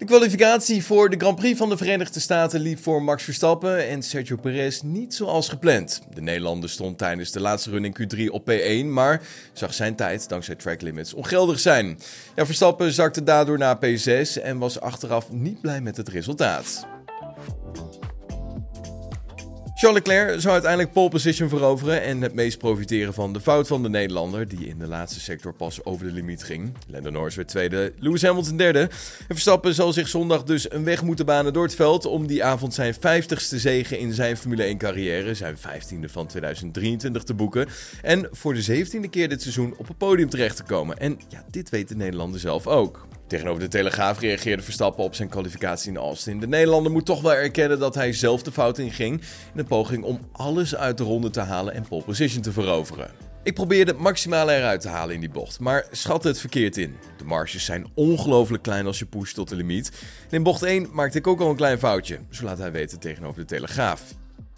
De kwalificatie voor de Grand Prix van de Verenigde Staten liep voor Max Verstappen en Sergio Perez niet zoals gepland. De Nederlander stond tijdens de laatste run in Q3 op P1, maar zag zijn tijd dankzij track limits ongeldig zijn. Verstappen zakte daardoor naar P6 en was achteraf niet blij met het resultaat. Charles Leclerc zou uiteindelijk pole position veroveren en het meest profiteren van de fout van de Nederlander, die in de laatste sector pas over de limiet ging. Lando Norris werd tweede, Lewis Hamilton derde. En Verstappen zal zich zondag dus een weg moeten banen door het veld om die avond zijn 50ste zege in zijn Formule 1 carrière, zijn 15e van 2023 te boeken. En voor de 17e keer dit seizoen op het podium terecht te komen. En ja, dit weet de Nederlander zelf ook. Tegenover de Telegraaf reageerde Verstappen op zijn kwalificatie in Austin. De Nederlander moet toch wel erkennen dat hij zelf de fout inging in een poging om alles uit de ronde te halen en pole position te veroveren. Ik probeerde het maximale eruit te halen in die bocht, maar schat het verkeerd in. De marges zijn ongelooflijk klein als je pusht tot de limiet. En in bocht 1 maakte ik ook al een klein foutje, zo laat hij weten tegenover de Telegraaf.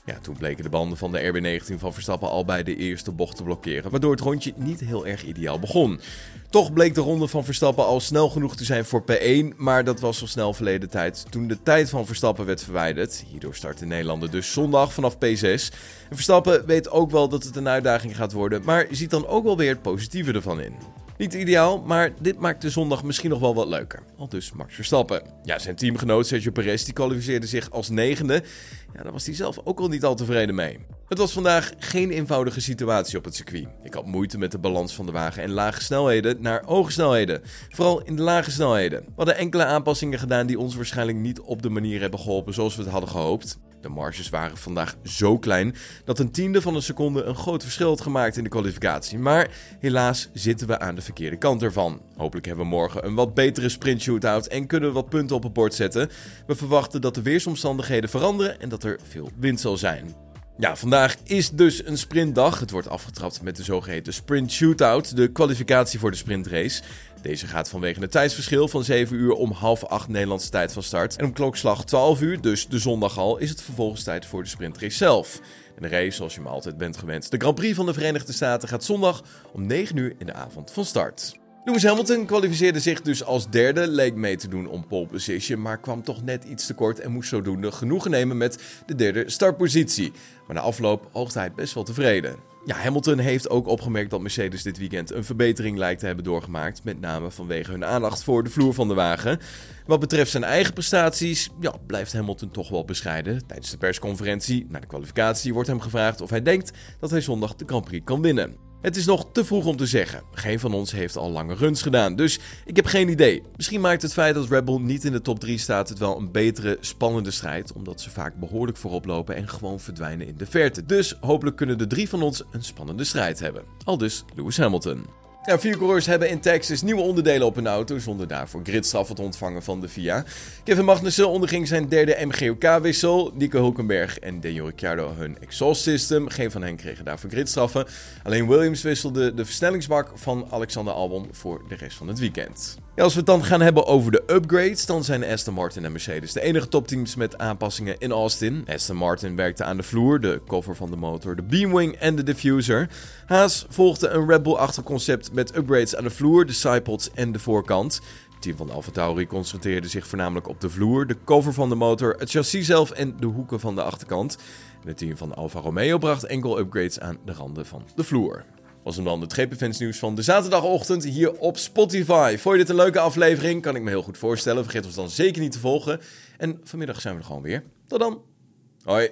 Ja, toen bleken de banden van de RB19 van Verstappen al bij de eerste bocht te blokkeren, waardoor het rondje niet heel erg ideaal begon. Toch bleek de ronde van Verstappen al snel genoeg te zijn voor P1, maar dat was al snel verleden tijd toen de tijd van Verstappen werd verwijderd. Hierdoor start de Nederlander dus zondag vanaf P6. En Verstappen weet ook wel dat het een uitdaging gaat worden, maar ziet dan ook wel weer het positieve ervan in. Niet ideaal, maar dit maakt de zondag misschien nog wel wat leuker. Al dus Max Verstappen. Ja, zijn teamgenoot Sergio Perez die kwalificeerde zich als negende. Ja, daar was hij zelf ook al niet al tevreden mee. Het was vandaag geen eenvoudige situatie op het circuit. Ik had moeite met de balans van de wagen en lage snelheden naar hoge snelheden. Vooral in de lage snelheden. We hadden enkele aanpassingen gedaan die ons waarschijnlijk niet op de manier hebben geholpen zoals we het hadden gehoopt. De marges waren vandaag zo klein dat een tiende van een seconde een groot verschil had gemaakt in de kwalificatie. Maar helaas zitten we aan de verkeerde kant ervan. Hopelijk hebben we morgen een wat betere sprint shootout en kunnen we wat punten op het bord zetten. We verwachten dat de weersomstandigheden veranderen en dat er veel wind zal zijn. Ja, vandaag is dus een sprintdag. Het wordt afgetrapt met de zogeheten sprint shootout, de kwalificatie voor de sprintrace. Deze gaat vanwege het tijdsverschil van 7 uur om half 8 Nederlandse tijd van start. En om klokslag 12 uur, dus de zondag al, is het vervolgens tijd voor de sprintrace zelf. En de race, zoals je me altijd bent gewend, de Grand Prix van de Verenigde Staten gaat zondag om 9 uur in de avond van start. Lewis Hamilton kwalificeerde zich dus als derde, leek mee te doen om pole position, maar kwam toch net iets te kort en moest zodoende genoegen nemen met de derde startpositie. Maar na afloop oogde hij best wel tevreden. Ja, Hamilton heeft ook opgemerkt dat Mercedes dit weekend een verbetering lijkt te hebben doorgemaakt, met name vanwege hun aandacht voor de vloer van de wagen. Wat betreft zijn eigen prestaties, ja, blijft Hamilton toch wel bescheiden. Tijdens de persconferentie na de kwalificatie wordt hem gevraagd of hij denkt dat hij zondag de Grand Prix kan winnen. Het is nog te vroeg om te zeggen. Geen van ons heeft al lange runs gedaan, dus ik heb geen idee. Misschien maakt het feit dat Red Bull niet in de top 3 staat het wel een betere, spannende strijd, omdat ze vaak behoorlijk voorop lopen en gewoon verdwijnen in de verte. Dus hopelijk kunnen de drie van ons een spannende strijd hebben. Al dus Lewis Hamilton. Vier coureurs hebben in Texas nieuwe onderdelen op hun auto zonder daarvoor gridstraffen te ontvangen van de FIA. Kevin Magnussen onderging zijn derde MGOK-wissel. Nico Hulkenberg en Daniel Ricciardo hun exhaust system. Geen van hen kregen daarvoor gridstraffen. Alleen Williams wisselde de versnellingsbak van Alexander Albon voor de rest van het weekend. Als we het dan gaan hebben over de upgrades, dan zijn Aston Martin en Mercedes de enige topteams met aanpassingen in Austin. Aston Martin werkte aan de vloer, de cover van de motor, de beamwing en de diffuser. Haas volgde een Red Bull-achtig concept met upgrades aan de vloer, de sidepods en de voorkant. Het team van AlphaTauri concentreerde zich voornamelijk op de vloer, de cover van de motor, het chassis zelf en de hoeken van de achterkant. En het team van Alfa Romeo bracht enkel upgrades aan de randen van de vloer was hem dan het GP nieuws van de zaterdagochtend hier op Spotify. Vond je dit een leuke aflevering? Kan ik me heel goed voorstellen. Vergeet ons dan zeker niet te volgen. En vanmiddag zijn we er gewoon weer. Tot dan. Hoi.